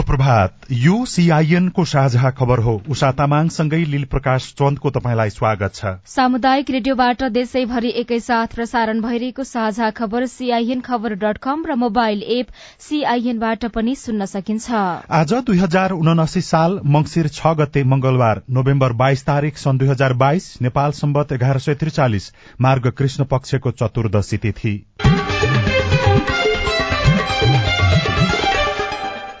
शुभ प्रभात यो सीआईएन को साझा खबर हो। उषा तामाङसँगै लील प्रकाश चन्दको तपाईँलाई स्वागत छ। सामुदायिक रेडियोबाट देशैभरि एकैसाथ प्रसारण भइरहेको साझा खबर सीआईएन खबर डट कम र मोबाइल एप सीआईएनबाट पनि सुन्न सकिन्छ। आज दुई हजार उनासी साल मंगिर छ गते मंगलबार नोभेम्बर बाइस तारीक सन् दुई हजार बाइस नेपाल सम्बत एघार सय त्रिचालिस मार्ग कृष्ण पक्षको चतुर्दशी तिथि।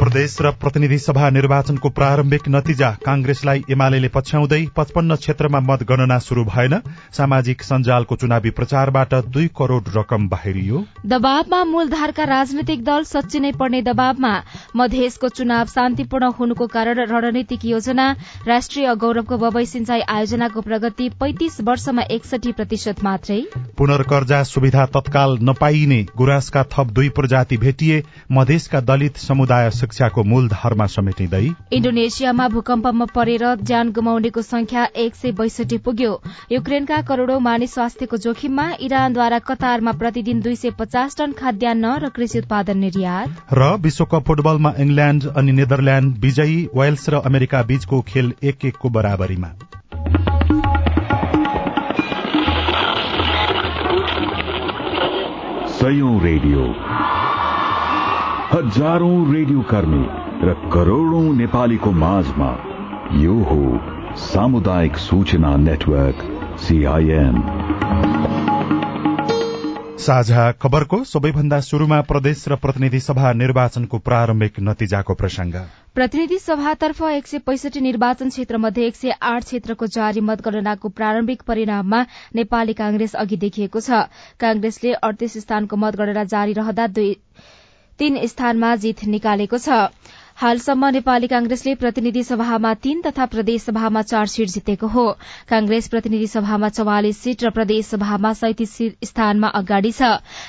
प्रदेश र प्रतिनिधि सभा निर्वाचनको प्रारम्भिक नतिजा कांग्रेसलाई एमाले पछ्याउँदै पचपन्न क्षेत्रमा मतगणना शुरू भएन। सामाजिक सञ्जालको चुनावी प्रचारबाट दुई करोड़ रकम बाहिरियो। दबावमा मूलधारका राजनैतिक दल सच्चिनै पर्ने दबावमा मधेसको चुनाव शान्तिपूर्ण हुनुको कारण रणनीतिक योजना राष्ट्रिय गौरवको बबई सिंचाई आयोजनाको प्रगति पैंतिस वर्षमा एकसठी प्रतिशत मात्रै। पुनर्कर्जा सुविधा तत्काल नपाइने गुराँसका थप दुई प्रजाति भेटिए मधेसका दलित समुदाय शिक्षाको मूलधारमा समेटिँदै इण्डोनेसियामा भूकम्पमा परेर ज्यान गुमाउनेको संख्या एक सय बैसठी पुग्यो। युक्रेनका करोड़ौं मानिस स्वास्थ्यको जोखिममा इरानद्वारा कतारमा प्रतिदिन दुई सय पचास टन खाद्यान्न र कृषि उत्पादन निर्यात। र विश्वकप फुटबलमा इंग्ल्याण्ड अनि नेदरल्याण्ड विजयी वेल्स र अमेरिका बीचको खेल एक एकको बराबरीमा। रेडियो। हजारौं रेडियो कर्मी र करोड़ौं नेपालीको माझमा यो हो सामुदायिक सूचना नेटवर्क सीआईएन साझा खबरको सबैभन्दा शुरूमा प्रदेश र प्रतिनिधि सभा निर्वाचनको प्रारम्भिक नतिजाको प्रसंग प्रतिनिधि सभातर्फ एक सय पैसठी निर्वाचन क्षेत्र मध्ये एक सय आठ क्षेत्रको जारी मतगणनाको प्रारम्भिक परिणाममा नेपाली कांग्रेस अघि देखिएको छ। कांग्रेसले अडतीस स्थानको मतगणना जारी रहँदा तीन स्थानमा जीत निकालेको छ। हालसम्म नेपाली कांग्रेसले प्रतिनिधि सभामा तीन तथा प्रदेश सभामा चार सीट जितेको हो। कांग्रेस प्रतिनिधि सभामा चौवालिस सीट र प्रदेश सभामा सैतिस स्थानमा अगाडि छ।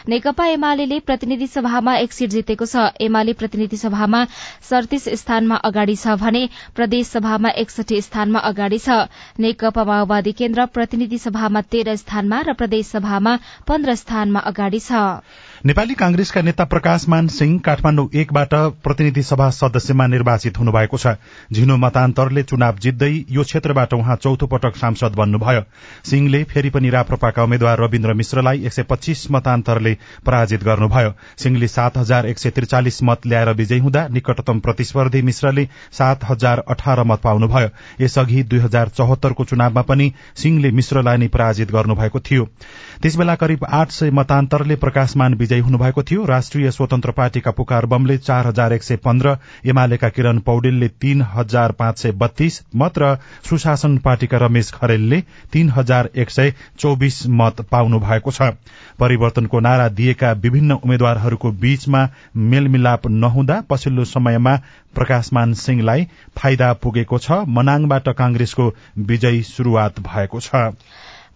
नेकपा एमाले प्रतिनिधि सभामा एक सीट जितेको छ। एमाले प्रतिनिधि सभामा सड़तीस स्थानमा अगाडि छ भने प्रदेश सभामा एकसठी स्थानमा अगाडि छ। नेकपा माओवादी केन्द्र प्रतिनिधि सभामा तेह्र स्थानमा र प्रदेश सभामा पन्ध्र स्थानमा अगाडि छ। नेपाली कांग्रेसका नेता प्रकाशमान सिंह काठमाण्डु एकबाट प्रतिनिधि सभा सदस्यमा निर्वाचित हुनुभएको छ। झिनो मतान्तरले चुनाव जित्दै यो क्षेत्रबाट उहाँ चौथो पटक सांसद बन्नुभयो। सिंहले फेरि पनि राप्रपाका उम्मेद्वार रविन्द्र मिश्रलाई एक सय पच्चीस मतान्तरले पराजित गर्नुभयो। सिंहले सात हजार एक सय त्रिचालिस मत ल्याएर विजयी हुँदा निकटतम प्रतिस्पर्धी मिश्रले सात हजार अठार मत पाउनुभयो। यसअघि दुई हजार चौहत्तरको चुनावमा पनि सिंहले मिश्रलाई नै पराजित गर्नुभएको थियो। त्यसबेला करिब आठ सय मतान्तरले प्रकाशमान विजयी हुनुभएको थियो। राष्ट्रिय स्वतन्त्र पार्टीका पुकार बमले चार हजार एक सय पन्ध्र एमालेका किरण पौडेलले तीन हजार पाँच सय बत्तीस मत र सुशासन पार्टीका रमेश खरेलले तीन हजार एक सय चौबिस मत पाउनु भएको छ। परिवर्तनको नारा दिएका विभिन्न उम्मेद्वारहरूको बीचमा मेलमिलाप नहुँदा पछिल्लो समयमा प्रकाशमान सिंहलाई फाइदा पुगेको छ। मनाङबाट कांग्रेसको विजयी शुरूआत भएको छ।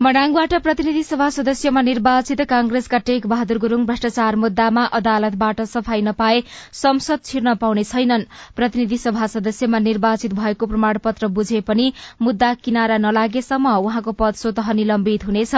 मडाङबाट प्रतिनिधि सभा सदस्यमा निर्वाचित कांग्रेसका टेक बहादुर गुरूङ भ्रष्टाचार मुद्दामा अदालतबाट सफाई नपाए संसद छिर्न पाउने छैनन्। प्रतिनिधि सभा सदस्यमा निर्वाचित भएको प्रमाणपत्र बुझे पनि मुद्दा किनारा नलागेसम्म उहाँको पद स्वतः निलम्बित हुनेछ।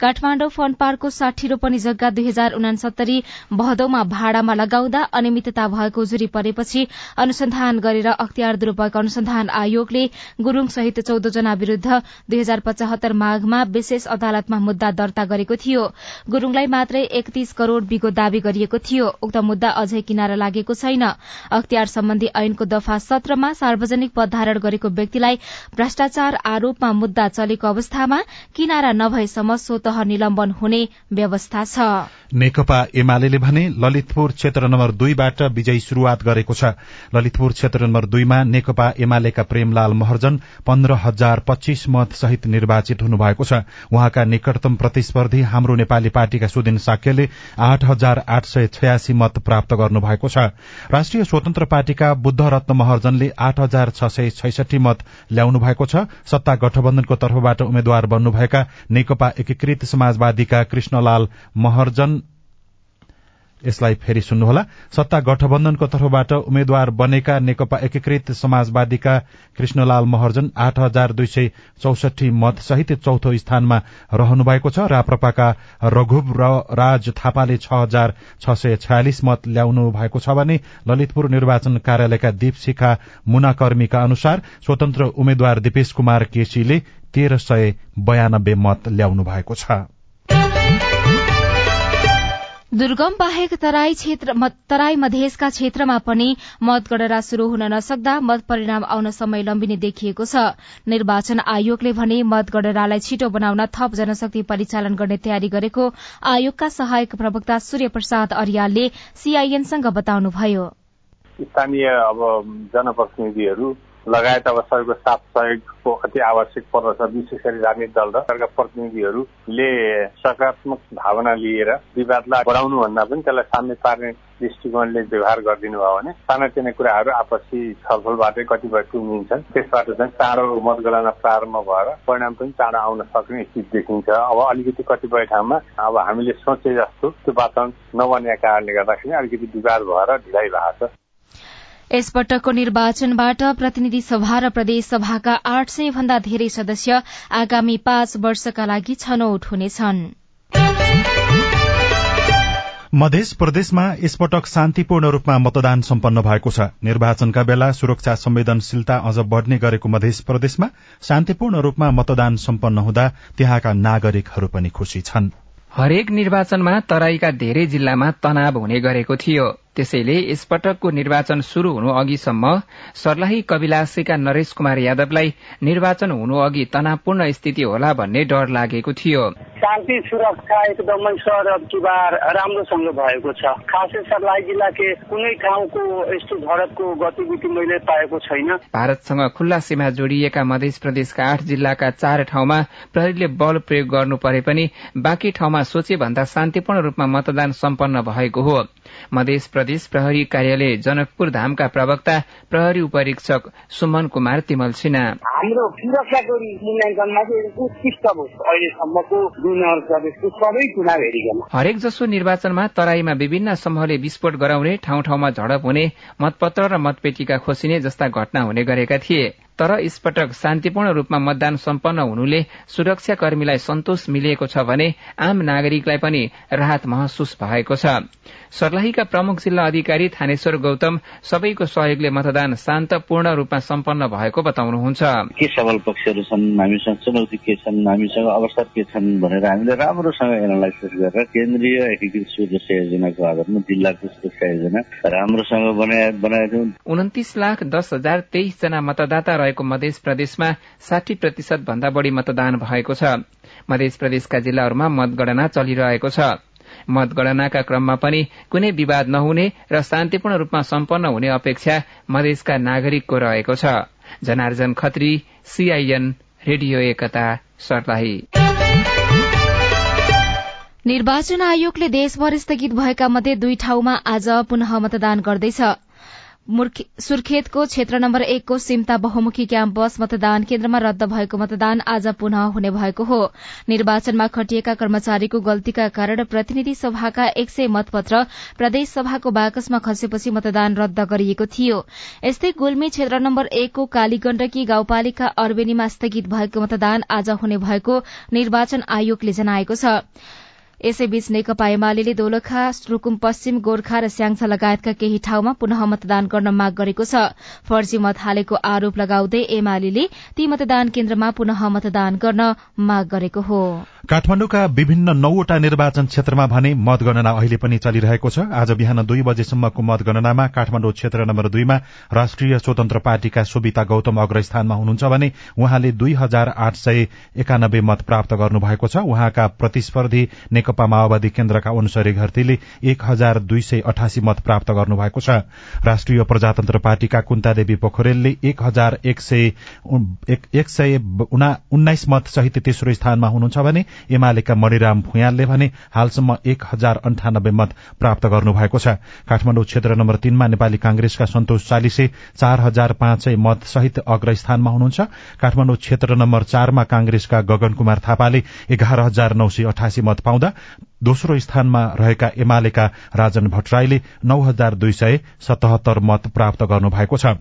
काठमाण्डु फन पार्कको साठी रोपनी जग्गा दुई हजार उनासत्तरी भदौमा भाड़ामा लगाउँदा अनियमितता भएको जुरी परेपछि अनुसन्धान गरेर अख्तियार दुरूपयोग अनुसन्धान आयोगले गुरूङ सहित चौधजना विरूद्ध दुई हजार पचहत्तर माघमा विशेष अदालतमा मुद्दा दर्ता गरेको थियो। गुरूङलाई मात्रै एकतीस करोड़ बिगो दावी गरिएको थियो। उक्त मुद्दा अझै किनारा लागेको छैन। अख्तियार सम्बन्धी ऐनको दफा सत्रमा सार्वजनिक पद धारण गरेको व्यक्तिलाई भ्रष्टाचार आरोपमा मुद्दा चलेको अवस्थामा किनारा नभएसम्म स्वत निलम्बन हुने व्यवस्था छ। नेकपा एमाले भने ललितपुर क्षेत्र नम्बर दुईबाट विजयी शुरूआत गरेको छ। ललितपुर क्षेत्र नम्बर दुईमा नेकपा एमालेका प्रेमलाल महर्जन पन्ध्र हजार पच्चीस मत सहित निर्वाचित हुनुभएको छ। उहाँका निकटतम प्रतिस्पर्धी हाम्रो नेपाली पार्टीका सुदिन साक्यले आठ हजार आठ सय छयासी मत प्राप्त गर्नुभएको छ। राष्ट्रिय स्वतन्त्र पार्टीका बुद्ध रत्न महर्जनले आठ हजार छ सय छैसठी मत ल्याउनु भएको छ। सत्ता गठबन्धनको तर्फबाट उम्मेद्वार बन्नुभएका नेकपा एकीकृत समाजवादीका कृष्णलाल महर्जन यसलाई फेरि सुन्नुहोला। सत्ता गठबन्धनको तर्फबाट उम्मेद्वार बनेका नेकपा एकीकृत समाजवादीका कृष्णलाल महर्जन आठ हजार दुई सय चौसठी मत सहित चौथो स्थानमा रहनु भएको छ राप्रपाका रघुव राज थापाले छ हजार छ सय छयालिस मत ल्याउनु भएको छ भने ललितपुर निर्वाचन कार्यालयका दीप शिखा मुनाकर्मीका अनुसार स्वतन्त्र उम्मेद्वार दिपेश कुमार केसीले तेह्र सय बयानब्बे मत ल्याउनु भएको छ। दुर्गम बाहेक तराई क्षेत्र तराई मधेसका क्षेत्रमा पनि मतगणना शुरू हुन नसक्दा मत परिणाम आउन समय लम्बिने देखिएको छ। निर्वाचन आयोगले भने मतगणनालाई छिटो बनाउन थप जनशक्ति परिचालन गर्ने तयारी गरेको आयोगका सहायक प्रवक्ता सूर्य प्रसाद अरियालले सीआईएनसँग बताउनुभयो। स्थानीय अब जनप्रतिनिधिहरू लगायत अब सबैको साथ सहयोगको अति आवश्यक पर्दछ विशेष गरी राजनीतिक दल र सरकार प्रतिनिधिहरूले सकारात्मक भावना लिएर विवादलाई बढाउनु भन्दा पनि त्यसलाई साम्य पार्ने दृष्टिकोणले व्यवहार गरिदिनु भयो भने सानातिना कुराहरू आपसी छलफलबाटै कतिपय टुङ्गिन्छन् त्यसबाट चाहिँ चाँडो मतगणना प्रारम्भ भएर परिणाम पनि चाँडो आउन सक्ने स्थिति देखिन्छ। अब अलिकति कतिपय ठाउँमा अब हामीले सोचे जस्तो त्यो वातावरण नबनेका कारणले गर्दाखेरि अलिकति विवाद भएर ढिलाइ भएको छ। यसपटकको निर्वाचनबाट प्रतिनिधि सभा र प्रदेश सभाका आठ सय भन्दा धेरै सदस्य आगामी पाँच वर्षका लागि छनौट हुनेछन्। मध्य प्रदेशमा यसपटक शान्तिपूर्ण रूपमा मतदान सम्पन्न भएको छ। निर्वाचनका बेला सुरक्षा संवेदनशीलता अझ बढ़ने गरेको मध्य प्रदेशमा शान्तिपूर्ण रूपमा मतदान सम्पन्न हुँदा त्यहाँका नागरिकहरू पनि खुशी छन्। हरेक निर्वाचनमा तराईका धेरै जिल्लामा तनाव हुने गरेको थियो। त्यसैले यसपटकको निर्वाचन शुरू हुनु अघिसम्म सर्लाही कविलासीका नरेश कुमार यादवलाई निर्वाचन हुनु अघि तनावपूर्ण स्थिति होला भन्ने डर लागेको थियो। शान्ति सुरक्षा एकदमै बार राम्रोसँग भएको छ। खासै सर्लाही जिल्लाकै कुनै ठाउँको यस्तो झडपको गतिविधि मैले पाएको छैन। भारतसँग खुल्ला सीमा जोडिएका मध्य प्रदेशका आठ जिल्लाका चार ठाउँमा प्रहरीले बल प्रयोग गर्नु परे पनि बाँकी ठाउँमा सोचे भन्दा शान्तिपूर्ण रूपमा मतदान सम्पन्न भएको हो। मध्य प्रदेश प्रहरी कार्यालय जनकपुर धामका प्रवक्ता प्रहरी उपरीक्षक सुमन कुमार तिमल सिन्हा। हाम्रो सुरक्षाको मूल्याङ्कनमा उत्कृष्ट अहिलेसम्मको प्रदेशको सबै चुनाव हेरिकन हरेक जसो निर्वाचनमा तराईमा विभिन्न समूहले विस्फोट गराउने ठाउँ ठाउँमा झडप हुने मतपत्र र मतपेटिका खोसिने जस्ता घटना हुने गरेका थिए। तर यसपटक शान्तिपूर्ण रूपमा मतदान सम्पन्न हुनुले सुरक्षा कर्मीलाई सन्तोष मिलिएको छ भने आम नागरिकलाई पनि राहत महसुस भएको छ। सर्लाहीका प्रमुख जिल्ला अधिकारी थानेश्वर गौतम सबैको सहयोगले मतदान शान्तपूर्ण रूपमा सम्पन्न भएको बताउनुहुन्छ। के सबल पक्षहरू छन्? हामीसँग चुनौती के छन्? हामीसँग अवसर के छन् भनेर हामीले राम्रोसँग एनालाइसिस गरेर केन्द्रीय एकीकृत सुरक्षा योजनाको आधारमा जिल्लाको सुरक्षा योजना राम्रोसँग बनाएका उन्तिस लाख दस हजार तेइस जना मतदाता रहेको मध्य प्रदेशमा साठी प्रतिशत भन्दा बढ़ी मतदान भएको छ। मध्य प्रदेशका जिल्लाहरूमा मतगणना चलिरहेको छ। मतगणनाका क्रममा पनि कुनै विवाद नहुने र शान्तिपूर्ण रूपमा सम्पन्न हुने अपेक्षा मधेसका नागरिकको रहेको छ। Janarjan Khatri CIN radio Ekta Sarlahi. निर्वाचन आयोगले देशभर स्थगित भएका मध्ये दुई ठाउँमा आज पुनः मतदान गर्दैछ। सुर्खेतको क्षेत्र नम्बर एकको सिम्ता बहुमुखी क्याम्पस मतदान केन्द्रमा रद्द भएको मतदान आज पुनः हुने भएको हो। निर्वाचनमा खटिएका कर्मचारीको गल्तीका कारण प्रतिनिधि सभाका एक सय मतपत्र प्रदेश सभाको बाकसमा खसेपछि मतदान रद्द गरिएको थियो। यस्तै गुल्मी क्षेत्र नम्बर एकको कालीगण्डकी गाउँपालिका अर्बेनीमा स्थगित भएको मतदान आज हुने भएको निर्वाचन आयोगले जनाएको छ। यसैबीच नेकपा एमाले दोलखा रुकुम पश्चिम गोर्खा र स्याङसा लगायतका केही ठाउँमा पुनः मतदान गर्न माग गरेको छ। फर्जी मत हालेको आरोप लगाउँदै एमाले ती मतदान केन्द्रमा पुनः मतदान गर्न माग गरेको हो। काठमाण्डुका विभिन्न नौवटा निर्वाचन क्षेत्रमा भने मतगणना अहिले पनि चलिरहेको छ। आज बिहान दुई बजेसम्मको मतगणनामा काठमाण्डु क्षेत्र नम्बर दुईमा राष्ट्रिय स्वतन्त्र पार्टीका सुविता गौतम अग्रस्थानमा हुनुहुन्छ भने उहाँले दुई हजार आठ सय एकानब्बे मत प्राप्त गर्नुभएको छ। उहाँका प्रतिस्पर्धी नेकपा माओवादी केन्द्रका अनुसरी घरतीले एक हजार दुई सय अठासी मत प्राप्त गर्नुभएको छ। राष्ट्रिय प्रजातन्त्र पार्टीका कुन्तादेवी पोखरेलले एक हजार एक सय उन्नाइस मत सहित तेस्रो स्थानमा हुनुहुन्छ भने एमालेका मणिराम भुयालले भने हालसम्म एक हजार अन्ठानब्बे मत प्राप्त गर्नुभएको छ। काठमाडौँ क्षेत्र नम्बर तीनमा नेपाली कांग्रेसका सन्तोष चालिसे चार हजार पाँच सय मत सहित अग्रस्थानमा हुनुहुन्छ। काठमाडौँ क्षेत्र नम्बर चारमा कांग्रेसका गगन कुमार थापाले एघार हजार नौ सय अठासी मत पाउँदा दोस्रो स्थानमा रहेका एमालेका राजन भट्टराईले नौ हजार दुई सय सतहत्तर मत प्राप्त गर्नुभएको छ।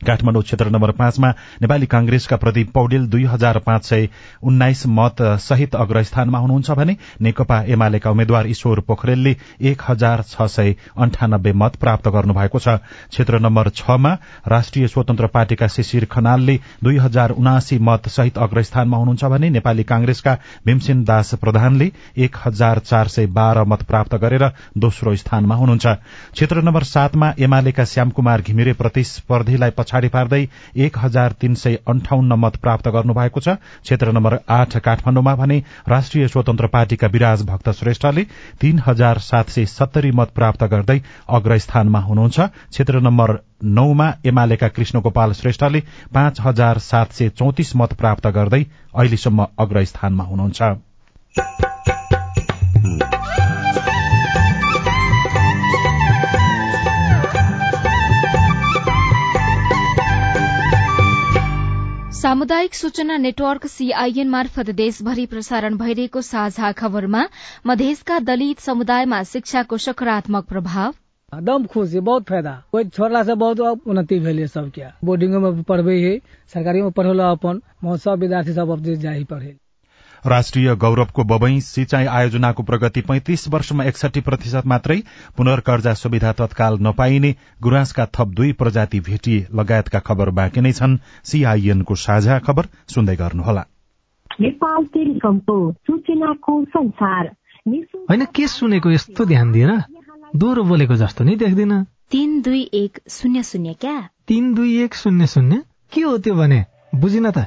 काठमाडौँ क्षेत्र नम्बर पाँचमा नेपाली कांग्रेसका प्रदीप पौडेल दुई हजार पाँच सय उन्नाइस मत सहित अग्रस्थानमा हुनुहुन्छ भने नेकपा एमालेका उम्मेद्वार ईश्वर पोखरेलले एक हजार छ सय अन्ठानब्बे मत प्राप्त गर्नुभएको छ। क्षेत्र नम्बर छमा राष्ट्रिय स्वतन्त्र पार्टीका शिशिर खनालले दुई हजार उनासी मत सहित अग्रस्थानमा हुनुहुन्छ भने नेपाली कांग्रेसका भीमसेन दास प्रधानले एक हजार चार सय बाह्र मत प्राप्त गरेर दोस्रो स्थानमा हुनुहुन्छ। क्षेत्र नम्बर सातमा एमालेका श्यामकुमार घिमिरे प्रतिस्पर्धीलाई पछाडि पार्दै एक हजार तीन सय अन्ठाउन्न मत प्राप्त गर्नुभएको छ। क्षेत्र नम्बर आठ काठमाण्डुमा भने राष्ट्रिय स्वतन्त्र पार्टीका विराज भक्त श्रेष्ठले तीन हजार सात सय सत्तरी मत प्राप्त गर्दै अग्रस्थानमा हुनुहुन्छ। क्षेत्र नम्बर नौमा एमालेका कृष्ण गोपाल श्रेष्ठले पाँच हजार सात सय चौतिस मत प्राप्त गर्दै अहिलेसम्म अग्रस्थानमा हुनुहुन्छ। सामुदायिक सूचना नेटवर्क सीआईएन मार्फत देशभरि प्रसारण भइरहेको साझा खबरमा मधेसका दलित समुदायमा शिक्षाको सकारात्मक प्रभाव। दम खुश बहुत कोई छोड़ला बहुत उन्नति भेल सब क्या बोर्डिंगो में पढ़बे पढ़ल अपन सब विद्यार्थी सब अब जाही पढ़े। राष्ट्रिय गौरवको बबई सिंचाई आयोजनाको प्रगति पैंतिस वर्षमा एकसठी प्रतिशत मात्रै पुनर्कर्जा सुविधा तत्काल नपाइने गुराँसका थप दुई प्रजाति भेटिए लगायतका खबर बाँकी नै छन्। सीआईएनको साझा खबर सुन्दै गर्नुहोला। होइन के सुनेको यस्तो ध्यान दिएर दोहोरो बोलेको जस्तो नै देख्दिन। तीन दुई एक शून्य शून्य क्या? तीन दुई एक शून्य शून्य? के हो त्यो भने? बुझिन त।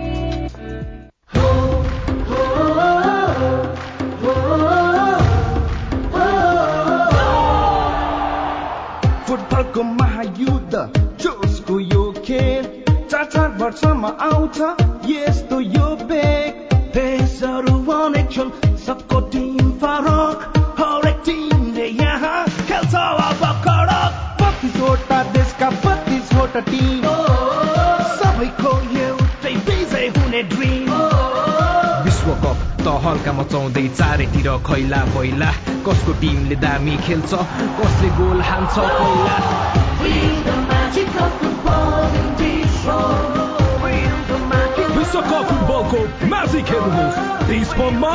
फुटबलको महायुद्ध जोसको यो खेल चार चार वर्षमा आउँछ यस्तो यो बेग। देशहरू अनेक छन् सबको टिम फरक हरेक टिमले यहाँ खेल्छ अब कडक। बत्तिसवटा देशका बत्तिसवटा टिम सबैको एउटै हल्का मचाउँदै चारैतिर खैला पहिला कसको टिमले दामी खेल्छ कसले गोल हान्छ पहिला विश्वकप फुटबलको म्याजिक हेर्नुहोस् देशभरमा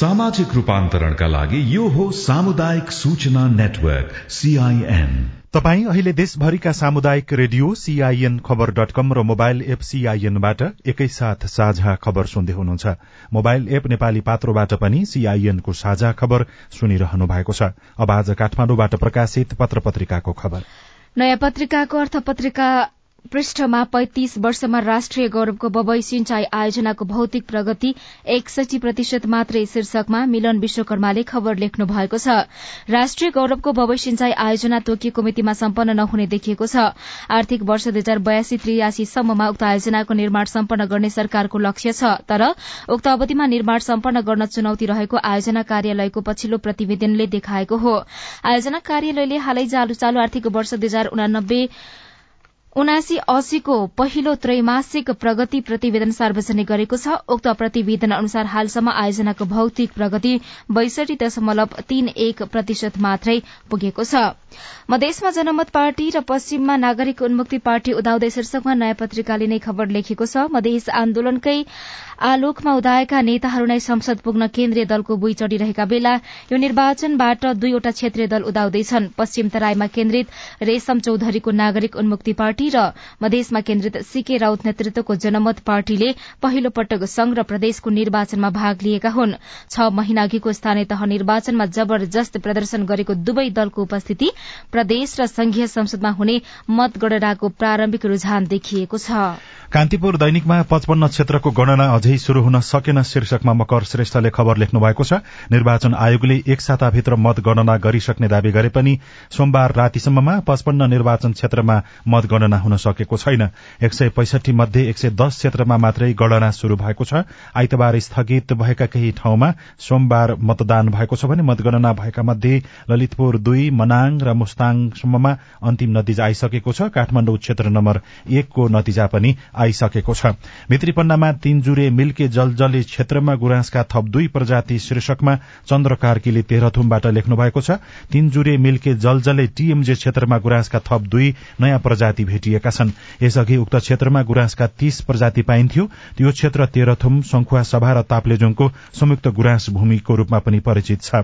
सामाजिक रूपान्तरणका लागि यो हो सामुदायिक सूचना नेटवर्क सीआईएन तपाई अहिले देशभरिका सामुदायिक radio CIN Khabar dot com र मोबाइल एप सीआईएनबाट एकैसाथ साझा खबर सुन्दै हुनुहुन्छ। मोबाइल एप नेपाली पात्रोबाट पनि सीआईएनको साझा खबर सुनिरहनु भएको छ। अब आज प्रकाशित पत्र पत्रिकाको खबर। नयाँ पत्रिकाको अर्थ पत्रिका पृष्ठमा पैंतिस वर्षमा राष्ट्रिय गौरवको बबई सिंचाई आयोजनाको भौतिक प्रगति एकसठी प्रतिशत मात्रै शीर्षकमा मिलन विश्वकर्माले खबर लेख्नु भएको छ। राष्ट्रिय गौरवको बबई सिंचाई आयोजना तोकिएको मितिमा सम्पन्न नहुने देखिएको छ। आर्थिक वर्ष दुई हजार बयासी त्रियासी सम्ममा उक्त आयोजनाको निर्माण सम्पन्न गर्ने सरकारको लक्ष्य छ तर उक्त अवधिमा निर्माण सम्पन्न गर्न चुनौती रहेको आयोजना कार्यालयको पछिल्लो प्रतिवेदनले देखाएको हो। आयोजना कार्यालयले हालै चालू आर्थिक वर्ष दुई हजार उनानब्बे उनासी अस्सीको पहिलो त्रैमासिक प्रगति प्रतिवेदन सार्वजनिक गरेको छ। उक्त प्रतिवेदन अनुसार हालसम्म आयोजनाको भौतिक प्रगति बैसठी दशमलव तीन एक प्रतिशत मात्रै पुगेको छ। मधेसमा जनमत पार्टी र पश्चिममा नागरिक उन्मुक्ति पार्टी उदाउँदै शीर्षकमा नयाँ पत्रिकाले नै खबर लेखेको छ। मधेस आन्दोलनकै आलोकमा उदाएका नेताहरू नै संसद पुग्न केन्द्रीय दलको बुई चढ़िरहेका बेला यो निर्वाचनबाट दुईवटा क्षेत्रीय दल उदाउँदैछन्। पश्चिम तराईमा केन्द्रित रेशम चौधरीको नागरिक उन्मुक्ति पार्टी र मधेसमा केन्द्रित सीके राउत नेतृत्वको जनमत पार्टीले पहिलो पटक संघ र प्रदेशको निर्वाचनमा भाग लिएका हुन्। छ महिना अघिको स्थानीय तह निर्वाचनमा जबरजस्त प्रदर्शन गरेको दुवै दलको उपस्थिति प्रदेश र संघीय संसदमा हुने मतगणनाको प्रारम्भिक रुझान देखिएको छ। कान्तिपुर दैनिकमा पचपन्न क्षेत्रको गणना अझै शुरू हुन सकेन शीर्षकमा मकर श्रेष्ठले खबर लेख्नु भएको छ। निर्वाचन आयोगले एक साताभित्र मतगणना गरिसक्ने दावी गरे पनि सोमबार रातिसम्ममा पचपन्न निर्वाचन क्षेत्रमा मतगणना हुन सकेको छैन। एक सय पैसठी मध्ये एक सय दस क्षेत्रमा मात्रै गणना शुरू भएको छ। आइतबार स्थगित भएका केही ठाउँमा सोमबार मतदान भएको छ भने मतगणना भएका मध्ये ललितपुर दुई मनाङ र मुस्ताङसम्ममा अन्तिम नतिजा आइसकेको छ। काठमाण्डु क्षेत्र नम्बर एकको नतिजा पनि आइसकेको छ। भित्रीपन्नामा तीन जुरे मिल्के जलजले क्षेत्रमा गुराँसका थप दुई प्रजाति शीर्षकमा चन्द्र कार्कीले तेह्रथुमबाट लेख्नु भएको छ। तीन जुरे मिल्के जलजले टीएमजे क्षेत्रमा गुराँसका थप दुई नयाँ प्रजाति भेटिएका छन्। यसअघि उक्त क्षेत्रमा गुराँसका तीस प्रजाति पाइन्थ्यो। यो क्षेत्र तेह्रथुम शंखुवा सभा र ताप्लेजोङको संयुक्त गुराँस भूमिको रूपमा पनि परिचित छ।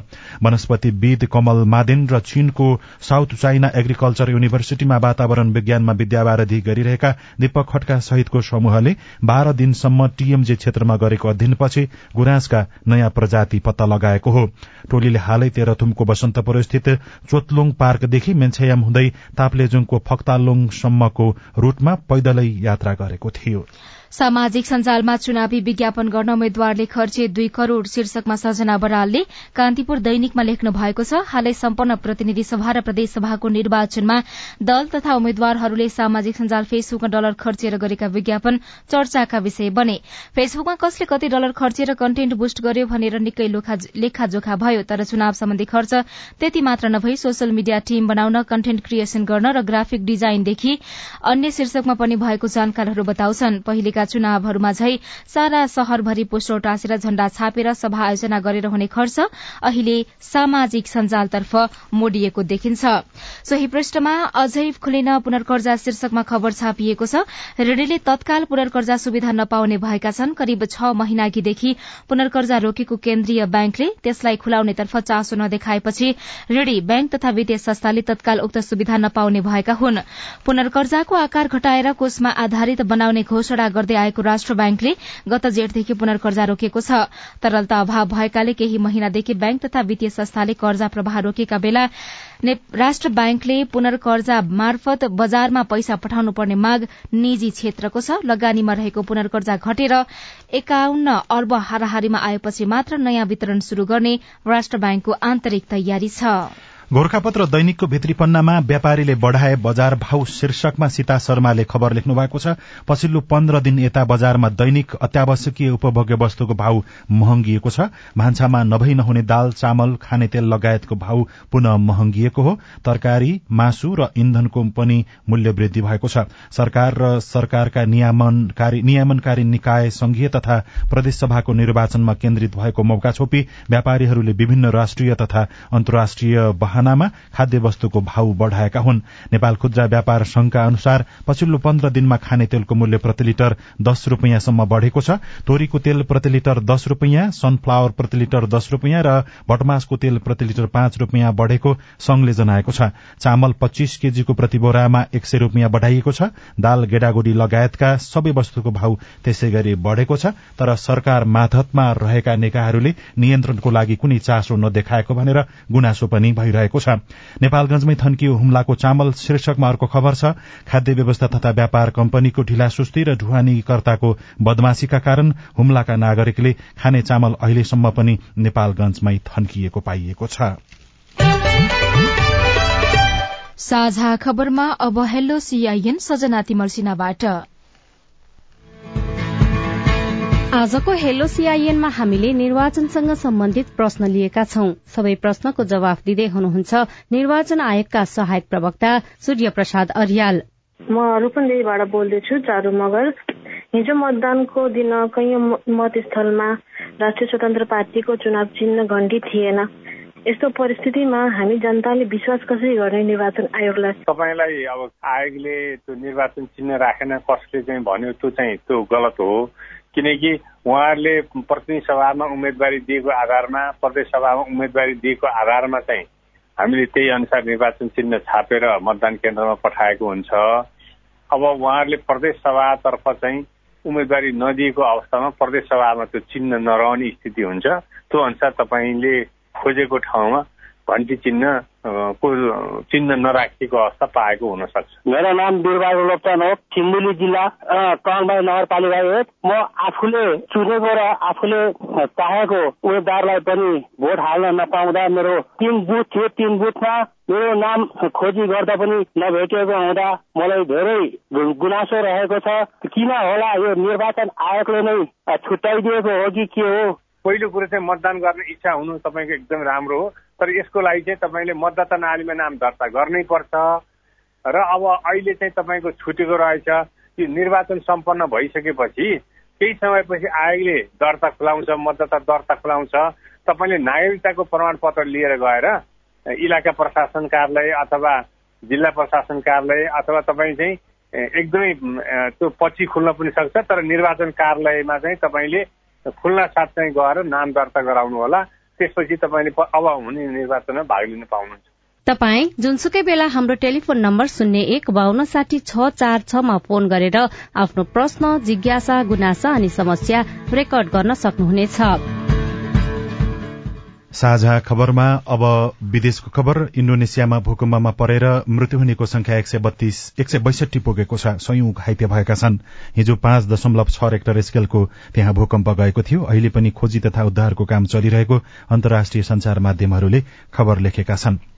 वनस्पतिविद कमल मादेन र चीनको साउथ चाइना एग्रिकल्चर युनिभर्सिटीमा वातावरण विज्ञानमा विद्यावारधि गरिरहेका दीपक खड्का सहित सहितको समूहले बाह्र दिनसम्म टीएमजे क्षेत्रमा गरेको अध्ययनपछि गुराँसका नयाँ प्रजाति पत्ता लगाएको हो। टोलीले हालै तेह्रथुमको बसन्तपुर स्थित चोतलुङ पार्कदेखि मेन्छयाम हुँदै ताप्लेजुङको फक्तालुङसम्मको रूटमा पैदलै यात्रा गरेको थियो। सामाजिक सञ्जालमा चुनावी विज्ञापन गर्न उम्मेद्वारले खर्चे दुई करोड़ शीर्षकमा सजना बरालले कान्तिपुर दैनिकमा लेख्नु भएको छ हालै सम्पन्न प्रतिनिधि सभा र प्रदेशसभाको निर्वाचनमा दल तथा उम्मेद्वारहरूले सामाजिक सञ्जाल फेसबुकमा डलर खर्चेर गरेका विज्ञापन चर्चाका विषय बने। फेसबुकमा कसले कति डलर खर्चेर कन्टेन्ट बुस्ट गर्यो भनेर निकै लेखाजोखा भयो तर चुनाव सम्बन्धी खर्च त्यति मात्र नभई सोसल मिडिया टीम बनाउन कन्टेन्ट क्रिएशन गर्न र ग्राफिक डिजाइनदेखि अन्य शीर्षकमा पनि भएको जानकारहरू बताउँछन्। भएका चुनावहरूमा झै सारा शहरभरि पोस्टर टाँसेर झण्डा छापेर सभा आयोजना गरेर हुने खर्च अहिले सामाजिक सञ्जालतर्फ मोडिएको देखिन्छ। सोही पृष्ठमा अझै खुलेन पुनर्कर्जा शीर्षकमा खबर छापिएको छ ऋणीले तत्काल पुनर्कर्जा सुविधा नपाउने भएका छन्। करिब छ महिनाघिदेखि पुनर्कर्जा रोकेको केन्द्रीय ब्याङ्कले त्यसलाई खुलाउनेतर्फ चासो नदेखाएपछि ऋणी ब्याङ्क तथा वित्तीय संस्थाले तत्काल उक्त सुविधा नपाउने भएका हुन्। पुनर्कर्जाको आकार घटाएर कोषमा आधारित बनाउने घोषणा गर्दै आएको राष्ट्र ब्याङ्कले गत जेठदेखि पुनर्कर्जा रोकेको छ। तरलता अभाव भएकाले केही महिनादेखि ब्याङ्क तथा वित्तीय संस्थाले कर्जा प्रवाह रोकेका बेला राष्ट्र ब्याङ्कले पुनर्कर्जा मार्फत बजारमा पैसा पठाउनु पर्ने माग निजी क्षेत्रको छ। लगानीमा रहेको पुनर्कर्जा घटेर एकाउन्न अर्ब हाराहारीमा आएपछि मात्र नयाँ वितरण शुरू गर्ने राष्ट्र ब्याङ्कको आन्तरिक तयारी छ। गोर्खापत्र दैनिकको भित्री पन्नामा व्यापारीले बढ़ाए बजार भाव शीर्षकमा सीता शर्माले खबर लेख्नु भएको छ। पछिल्लो पन्ध्र दिन यता बजारमा दैनिक अत्यावश्यकीय उपभोग्य वस्तुको भाव महँगिएको छ। भान्सामा नभई नहुने दाल चामल खाने तेल लगायतको भाव पुनः महँगिएको हो। तरकारी मासु र इन्धनको पनि मूल्य वृद्धि भएको छ। सरकार र सरकारका नियमनकारी निकाय संघीय तथा प्रदेशसभाको निर्वाचनमा केन्द्रित भएको मौका छोपी। व्यापारीहरूले विभिन्न राष्ट्रिय तथा अन्तर्राष्ट्रिय बहानामा खाद्य वस्तुको भाव बढ़ाएका हुन्। नेपाल खुद्रा व्यापार संघका अनुसार पछिल्लो पन्ध्र दिनमा खाने तेलको मूल्य प्रति लिटर दस रूपियाँसम्म बढ़ेको छ। तोरीको तेल प्रति लिटर दस रूपियाँ सनफ्लावर प्रति लिटर दस रूपियाँ र भटमासको तेल प्रति लिटर पाँच रूपियाँ बढ़ेको संघले जनाएको छ। चामल पच्चीस केजीको प्रति बोरामा एक सय रूपियाँ बढ़ाइएको छ। दाल गेडागुडी लगायतका सबै वस्तुको भाव त्यसै गरी बढ़ेको छ। तर सरकार माथतमा रहेका नेकाहरूले नियन्त्रणको लागि कुनै चासो नदेखाएको भनेर गुनासो पनि भइरहेको भएको छ। नेपालगंजमै थन्कियो हुम्लाको चामल शीर्षकमा अर्को खबर छ। खाद्य व्यवस्था तथा व्यापार कम्पनीको ढिलासुस्ती र ढुवानीकर्ताको बदमाशीका कारण हुम्लाका नागरिकले खाने चामल अहिलेसम्म पनि नेपालगंजमै थन्किएको पाइएको छ। साझा खबरमा अब हेलो सीआईएन सजना तिमर्सिनाबाट आजको हेलो सीआईएनमा हामीले निर्वाचनसँग सम्बन्धित प्रश्न लिएका छौं। सबै प्रश्नको जवाफ दिँदै हुनुहुन्छ निर्वाचन आयोगका सहायक प्रवक्ता सूर्य प्रसाद अरियाल। म रूपन्देहीबाट बोल्दैछु चारू मगर। हिजो मतदानको दिन कैयौं मतस्थलमा राष्ट्रिय स्वतन्त्र पार्टीको चुनाव चिन्ह घण्टी थिएन। यस्तो परिस्थितिमा हामी जनताले विश्वास कसरी गर्ने निर्वाचन आयोगलाई? तपाईँलाई अब आयोगले त्यो निर्वाचन चिन्ह राखेन कसले चाहिँ भन्यो त्यो चाहिँ त्यो गलत हो। किनकि उहाँहरूले प्रतिनिधि सभामा उम्मेदवारी दिएको आधारमा प्रदेश सभामा उम्मेदवारी दिएको आधारमा चाहिँ हामीले त्यही अनुसार निर्वाचन चिन्ह छापेर मतदान केन्द्रमा पठाएको हुन्छ। अब उहाँहरूले प्रदेश सभातर्फ चाहिँ उम्मेदवारी नदिएको अवस्थामा प्रदेश सभामा त्यो चिन्ह नरहने स्थिति हुन्छ। त्यो अनुसार तपाईँले खोजेको ठाउँमा घन्टी चिन्ह को चिन्ह नराखिएको अवस्था पाएको हुन सक्छ मेरो नाम बिरबहादुर लोप्चान हो सिन्धुली जिल्ला कलबाई नगरपालिका एक। म आफूले चुनेको र आफूले चाहेको उम्मेद्वारलाई पनि भोट हाल्न नपाउँदा मेरो तिन बुथ थियो तिन बुथमा मेरो नाम खोजी गर्दा पनि नभेटिएको हुँदा मलाई धेरै गुनासो रहेको छ। किन होला यो निर्वाचन आयोगले नै छुट्याइदिएको हो कि के हो? पहिलो कुरो चाहिँ मतदान गर्ने इच्छा हुनु तपाईँको एकदम राम्रो हो। तर यसको लागि चाहिँ तपाईँले मतदाता नालीमा नाम दर्ता गर्नै पर्छ। र अब अहिले चाहिँ तपाईँको छुटेको रहेछ त्यो निर्वाचन सम्पन्न भइसकेपछि केही समयपछि आयोगले दर्ता खुलाउँछ मतदाता दर्ता खुलाउँछ। तपाईँले नागरिकताको प्रमाणपत्र लिएर गएर इलाका प्रशासन कार्यालय अथवा जिल्ला प्रशासन कार्यालय अथवा तपाईँ चाहिँ एकदमै त्यो पछि खुल्न पनि सक्छ। तर निर्वाचन कार्यालयमा चाहिँ तपाईँले खुल्न साथ चाहिँ गएर नाम दर्ता गराउनु होला त्यसपछि तपाईँले अब हुने निर्वाचनमा भाग लिन पाउनुहुन्छ। तपाई जुनसुकै बेला हाम्रो टेलिफोन नम्बर शून्य एक बान्न साठी छ चार छमा फोन गरेर आफ्नो प्रश्न जिज्ञासा गुनासा अनि समस्या रेकर्ड गर्न सक्नुहुनेछ। साझा खबरमा अब विदेशको खबर। इण्डोनेसियामा भूकम्पमा परेर मृत्यु हुनेको संख्या एक सय एक सय बैसठी पुगेको छ। सयौं घाइते भएका छन्। हिजो पाँच दशमलव छ रेक्टर स्केलको त्यहाँ भूकम्प गएको थियो। अहिले पनि खोजी तथा उद्धारको काम चलिरहेको अन्तर्राष्ट्रिय संचार माध्यमहरूले खबर लेखेका छनृ।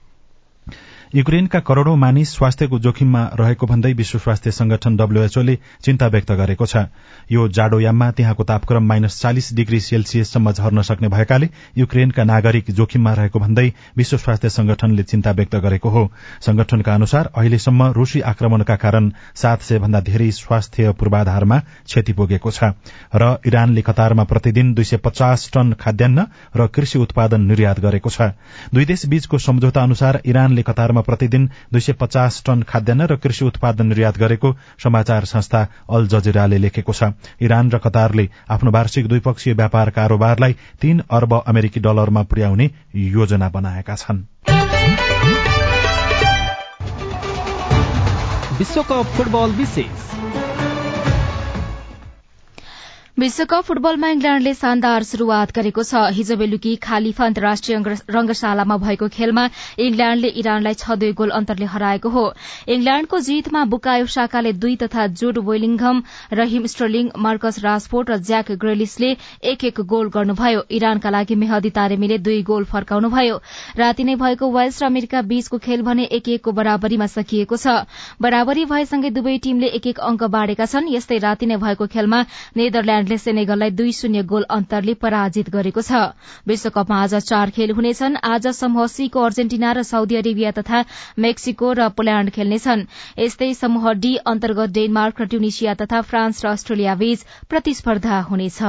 युक्रेनका करोड़ौं मानिस स्वास्थ्यको जोखिममा रहेको भन्दै विश्व स्वास्थ्य संगठन डब्ल्यूएचओले चिन्ता व्यक्त गरेको छ। यो जाडोयाममा त्यहाँको तापक्रम माइनस चालिस डिग्री सेल्सियससम्म झर्न सक्ने भएकाले युक्रेनका नागरिक जोखिममा रहेको भन्दै विश्व स्वास्थ्य संगठनले चिन्ता व्यक्त गरेको हो। संगठनका अनुसार अहिलेसम्म रूसी आक्रमणका कारण सात सय भन्दा धेरै स्वास्थ्य पूर्वाधारमा क्षति पुगेको छ र इरानले कतारमा प्रतिदिन दुई सय पचास टन खाद्यान्न र कृषि उत्पादन निर्यात गरेको छ। दुई देश बीचको सम्झौता अनुसार इरानले कतारमा प्रतिदिन दुई सय पचास टन खाद्यान्न र कृषि उत्पादन निर्यात गरेको समाचार संस्था अल जजिराले लेखेको छ। इरान र कतारले आफ्नो वार्षिक द्विपक्षीय व्यापार कारोबारलाई तीन अर्ब अमेरिकी डलरमा पुर्याउने योजना बनाएका छन्। विश्वकप फुटबल विशेष। विश्वकप फुटबलमा इङ्ल्याण्डले शानदार शुरूआत गरेको छ। हिजो बेलुकी खालिफा अन्तर्राष्ट्रिय रंगशालामा भएको खेलमा इङ्ल्याण्डले इरानलाई छ दुई गोल अन्तरले हराएको हो। इङ्ल्याण्डको जीतमा बुकायो शाकाले दुई तथा Jude Bellingham Raheem Sterling Marcus Rashford र ज्याक ग्रेलिसले एक एक गोल गर्नुभयो। इरानका लागि मेहदी तारेमीले दुई गोल फर्काउनुभयो। राति नै भएको वेल्स र अमेरिका बीचको खेल भने एक एकको बराबरीमा सकिएको छ। बराबरी भएसँगै दुवै टीमले एक एक अंक बाँडेका छन्। यस्तै राति नै भएको खेलमा नेदरल्याण्ड इङ्ल्याण्डले सेनेगललाई दुई शून्य गोल अन्तरले पराजित गरेको छ। विश्वकपमा आज चार खेल हुनेछन्। आज समूह सीको अर्जेन्टिना र साउदी अरेबिया तथा मेक्सिको र पोल्याण्ड खेल्नेछन्। यस्तै समूह डी अन्तर्गत डेनमार्क र ट्युनिसिया तथा फ्रान्स र अस्ट्रेलिया बीच प्रतिस्पर्धा हुनेछ।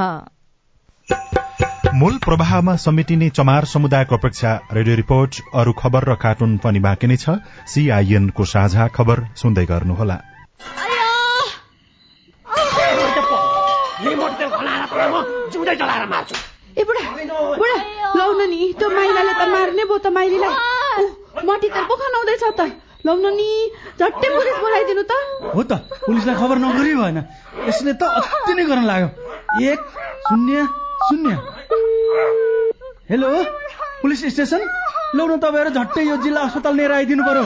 मूल प्रवाहमा समेटिने चमार समुदायको अपेक्षा रेडियो रिपोर्ट अरू खबर र कार्टुन पनि बाँकी नै छ। सीआईएनको साझा खबर सुन्दै गर्नुहोला। जिउँदै जलाएर मार्छु। ए बुढा बुढा लौ नि त्यो माइलाले त मार्ने भयो त माइलीलाई। मटी त पो खनाउँदैछ त। लौ नि झट्टै पुलिस बोलाइदिनु त। हो त पुलिसलाई खबर नगरी भएन। यसले त अति नै गर्न लाग्यो। एक शून्य शून्य। Hello police station? लौ न तपाईँहरू झट्टै यो जिल्ला अस्पताल लिएर आइदिनु पर्यो।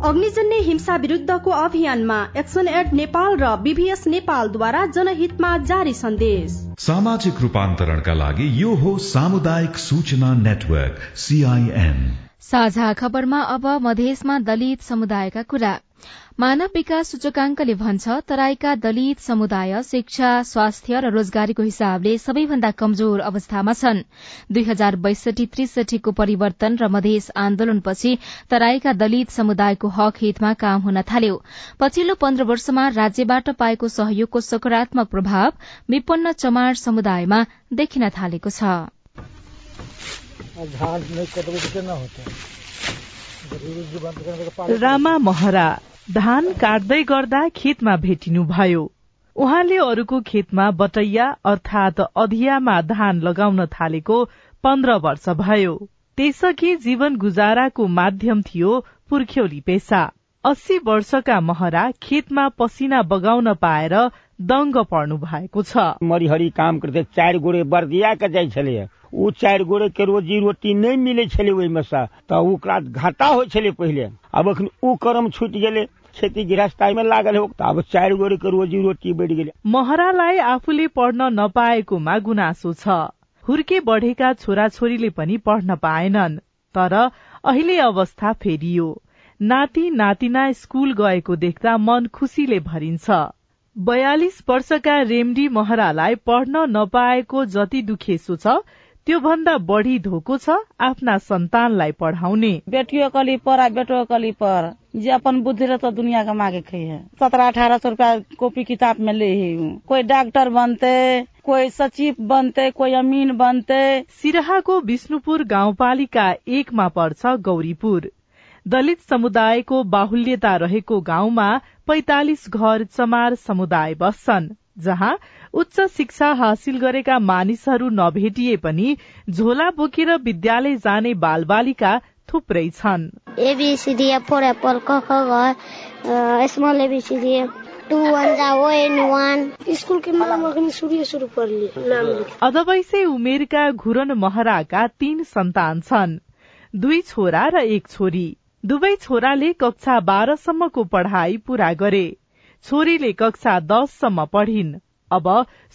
अग्निजन्य हिंसा विरुद्धको अभियानमा एक्सन एड नेपाल र बीभीएस नेपालद्वारा जनहितमा जारी सन्देश। सामाजिक रूपान्तरणका लागि यो हो सामुदायिक सूचना नेटवर्क सीआईएन साझा खबरमा अब मधेसमा दलित समुदायका कुरा। मानव विकास सूचकांकले भन्छ तराईका दलित समुदाय शिक्षा स्वास्थ्य र रोजगारीको हिसाबले सबैभन्दा कमजोर अवस्थामा छन्। दुई हजार बैसठी त्रिसठीको परिवर्तन र मधेस आन्दोलनपछि तराईका दलित समुदायको हक हितमा काम हुन थाल्यो। पछिल्लो पन्ध्र वर्षमा राज्यबाट पाएको सहयोगको सकारात्मक प्रभाव विपन्न चमार समुदायमा देखिन थालेको छ। रामा महरा धान काट्दै गर्दा खेतमा भेटिनुभयो। उहाँले अरूको खेतमा बटैया अर्थात अधियामा धान लगाउन थालेको पन्ध्र वर्ष भयो। त्यसअघि जीवन गुजाराको माध्यम थियो पुर्ख्यौली पेसा। अस्सी वर्षका महरा खेतमा पसिना बगाउन पाएर दङ्ग पर्नु भएको छ। मरिहरी काम करते चारि गोरे बर्दिया के जाइ ऊ चारि गोरे के रोजी रोटी नहि मिलै छलै ओहिमे सँ तऽ ओकरा घाटा होइ छलै पहिले। अब अखन ऊ कर्म छुटि गेलै खेती गृहस्थीमा लागल हो अब चारि गोरे के रोजी रोटी बढ़ि गेलै। महरालाई आफूले पढ्न नपाएकोमा गुनासो छ। हुर्के बढेका छोराछोरीले पनि पढ्न पाएनन् तर अहिले अवस्था फेरियो। नाति नातिना स्कूल गएको देख्दा मन खुसीले भरिन्छ। बयालिस वर्षका रेमडी महरालाई पढ्न नपाएको जति दुखेसो छ त्यो भन्दा बढ़ी धोको छ आफ्ना सन्तानलाई पढ़ाउने। बेटियों कली पर बेटो कली पर। जे अपन बुद्धि रह तो दुनिया का मांगे खई है सत्रह अठारह सौ रूपया कॉपी किताब में ले ही। कोई डॉक्टर बनते कोही सचिव बनते कोही अमीन बनते। सिराहाको विष्णुपुर गाउँपालिका एकमा पर्छ गौरीपुर। दलित समुदायको बाहुल्यता रहेको गाउँमा पैतालिस घर चमार समुदाय बस्छन्। जहाँ उच्च शिक्षा हासिल गरेका मानिसहरू नभेटिए पनि झोला बोकेर विद्यालय जाने बालबालिका थुप्रै छन्। एबिसिडी फोर एप्पल क ख स्मल एबिसिडी टू वन जा ओ एन वन। स्कूल के नाम अखनी शुरू शुरू पढ़ली नाम अधवैसे उमेरका घुरन महराका तीन सन्तान छन्। दुई छोरा र एक छोरी। दुवै छोराले कक्षा बाह्रसम्मको पढ़ाई पूरा गरे। छोरीले कक्षा दससम्म पढिन्। अब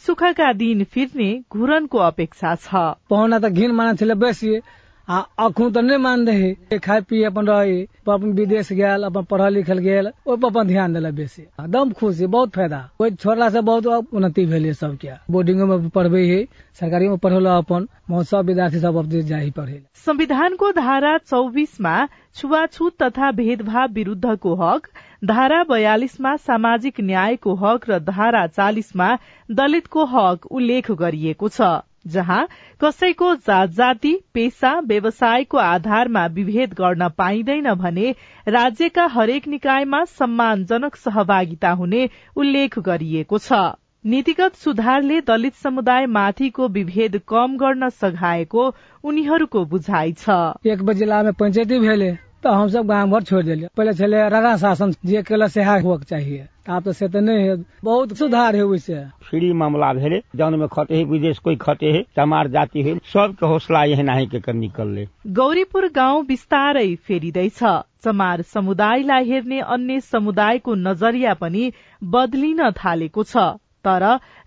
सुखका दिन फिर्ने घुरनको अपेक्षा छ। पहुना त घिन माना छले बेसी। आ अखू तो नहीं मान रहे खाए पिए अपन रहे। अपन विदेश गया अपन पढ़ल लिखल गया ओहि पर अपन ध्यान दिला बेसी। एकदम खुशी बहुत फायदा। ओहि छोड़ला से बहुत उन्नति भेल सब क्या बोर्डिंगो में पढ़बे है सरकारी में पढ़ल अपन। सब विद्यार्थी सब अब जा ही पढ़े। संविधानको धारा चौबिसमा छुवाछुत तथा भेदभाव विरूद्धको हक धारा बयालिसमा सामाजिक न्यायको हक र धारा चालिसमा दलितको हक उल्लेख गरिएको छ जहाँ कसैको जात जाति पेसा व्यवसायको आधारमा विभेद गर्न पाइँदैन भने राज्यका हरेक निकायमा सम्मानजनक सहभागिता हुने उल्लेख गरिएको छ। नीतिगत सुधारले दलित समुदाय माथिको विभेद कम गर्न सघाएको उनीहरूको बुझाइ छ। एक बजे पंचायती भेले। तो हम सब गाँव भर छोड़ दिलिए। पहले छले राजा शासन जे केला से हुआ चाहिए आब तो से तो नहीं है। बहुत सुधार है वैसे फ्री मामला भेले जौन में खटे है विदेश कोई खटे है चमार जाति है सबके हौसला यही नाही के कर निकलले गौरीपुर गाउँ बिस्तारै फेरिँदैछ। चमार समुदायलाई हेर्ने अन्य समुदायको नजरिया पनि बदलिन थालेको छ। तर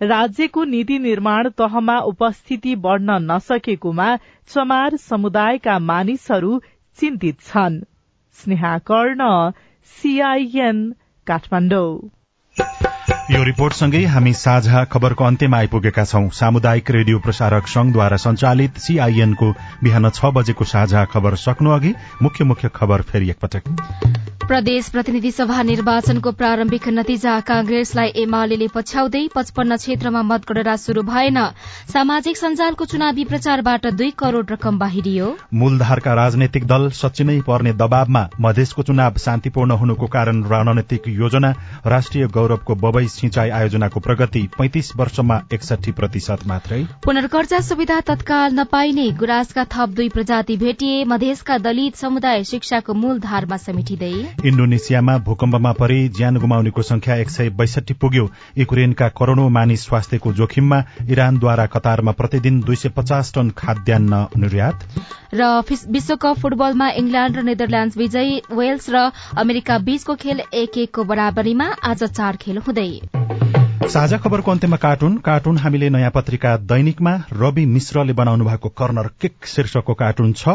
राज्यको नीति निर्माण तहमा उपस्थिति बढ़न नसकेकोमा चमार समुदायका मानिसहरू चिन्तित छन्। स्नेहा कर्ण सीआईएन काठमाडौँ यो रिपोर्टसँगै हामी साझा खबरको अन्त्यमा आइपुगेका छौं। सामुदायिक रेडियो प्रसारक संघद्वारा संचालित सीआईएनको बिहान छ बजेको साझा खबर सक्नु अघि मुख्य मुख्य खबर फेरि एकपटक। प्रदेश प्रतिनिधि सभा निर्वाचनको प्रारम्भिक नतिजा कांग्रेसलाई एमाले पछ्याउँदै पचपन्न क्षेत्रमा मतगणना शुरू भएन। सामाजिक सञ्जालको चुनावी प्रचारबाट दुई करोड़ रकम बाहिरियो। मूलधारका राजनैतिक दल सच्चिनै पर्ने दबावमा मधेसको चुनाव शान्तिपूर्ण हुनुको कारण रणनीतिक योजना राष्ट्रिय गौरवको बबई सिंचाई आयोजनाको प्रगति पैंतिस वर्षमा एकसठी प्रतिशत मात्रै। पुनर्कर्जा सुविधा तत्काल नपाइने गुराँसका थप दुई प्रजाति भेटिए मधेसका दलित समुदाय शिक्षाको मूलधारमा समेटिँदै। इण्डोनेसियामा भूकम्पमा परि ज्यान गुमाउनेको संख्या एक सय बैसठी पुग्यो। युक्रेनका करोड़ौं मानिस स्वास्थ्यको जोखिममा इरानद्वारा कतारमा प्रतिदिन दुई सय पचास टन खाद्यान्न निर्यात। र विश्वकप फुटबलमा इंग्ल्याण्ड र नेदरल्याण्ड विजयी वेल्स र अमेरिका बीचको खेल एक एकको बराबरीमा आज चार खेल हुँदै। साझा खबरको अन्त्यमा कार्टुन। कार्टुन हामीले नयाँ पत्रिका दैनिकमा रवि मिश्रले बनाउनु भएको कर्नर किक शीर्षकको कार्टुन छ।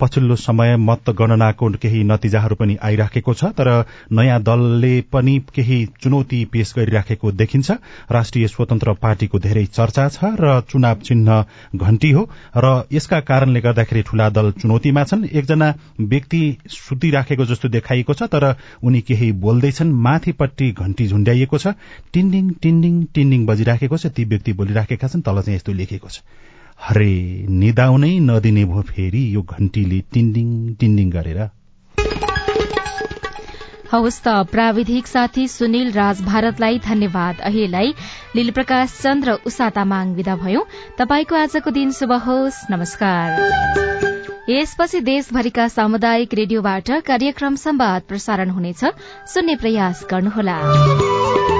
पछिल्लो समय मत गणनाको केही नतिजाहरू पनि आइराखेको छ तर नयाँ दलले पनि केही चुनौती पेश गरिराखेको देखिन्छ। राष्ट्रिय स्वतन्त्र पार्टीको धेरै चर्चा छ र चुनाव चिन्ह घण्टी हो र यसका कारणले गर्दाखेरि ठूला दल चुनौतीमा छन्। एकजना व्यक्ति सुतिराखेको जस्तो देखाइएको छ तर उनी केही बोल्दैछन्। माथिपट्टि घण्टी झुण्ड्याइएको छ। टिन्डिङ टिन्डिङ टिन्डिङ बजिराखेको छ ती व्यक्ति बोलिराखेका छन् तल चाहिँ यस्तो लेखेको छ। हरे निदाउनै नदिने भो फेरि यो घण्टीले टिन्डिङ टिन्डिङ गरेर। हवस् त प्राविधिक साथी सुनिल राज भारतलाई धन्यवाद। अहिलेलाई लील प्रकाश चन्द्र उषा तामाङ विदा भयो। तपाईँको आजको दिन शुभ होस्। नमस्कार। यसपछि देशभरिका सामुदायिक रेडियोबाट कार्यक्रम संवाद प्रसारण हुनेछ। सुन्ने प्रयास गर्नुहोला।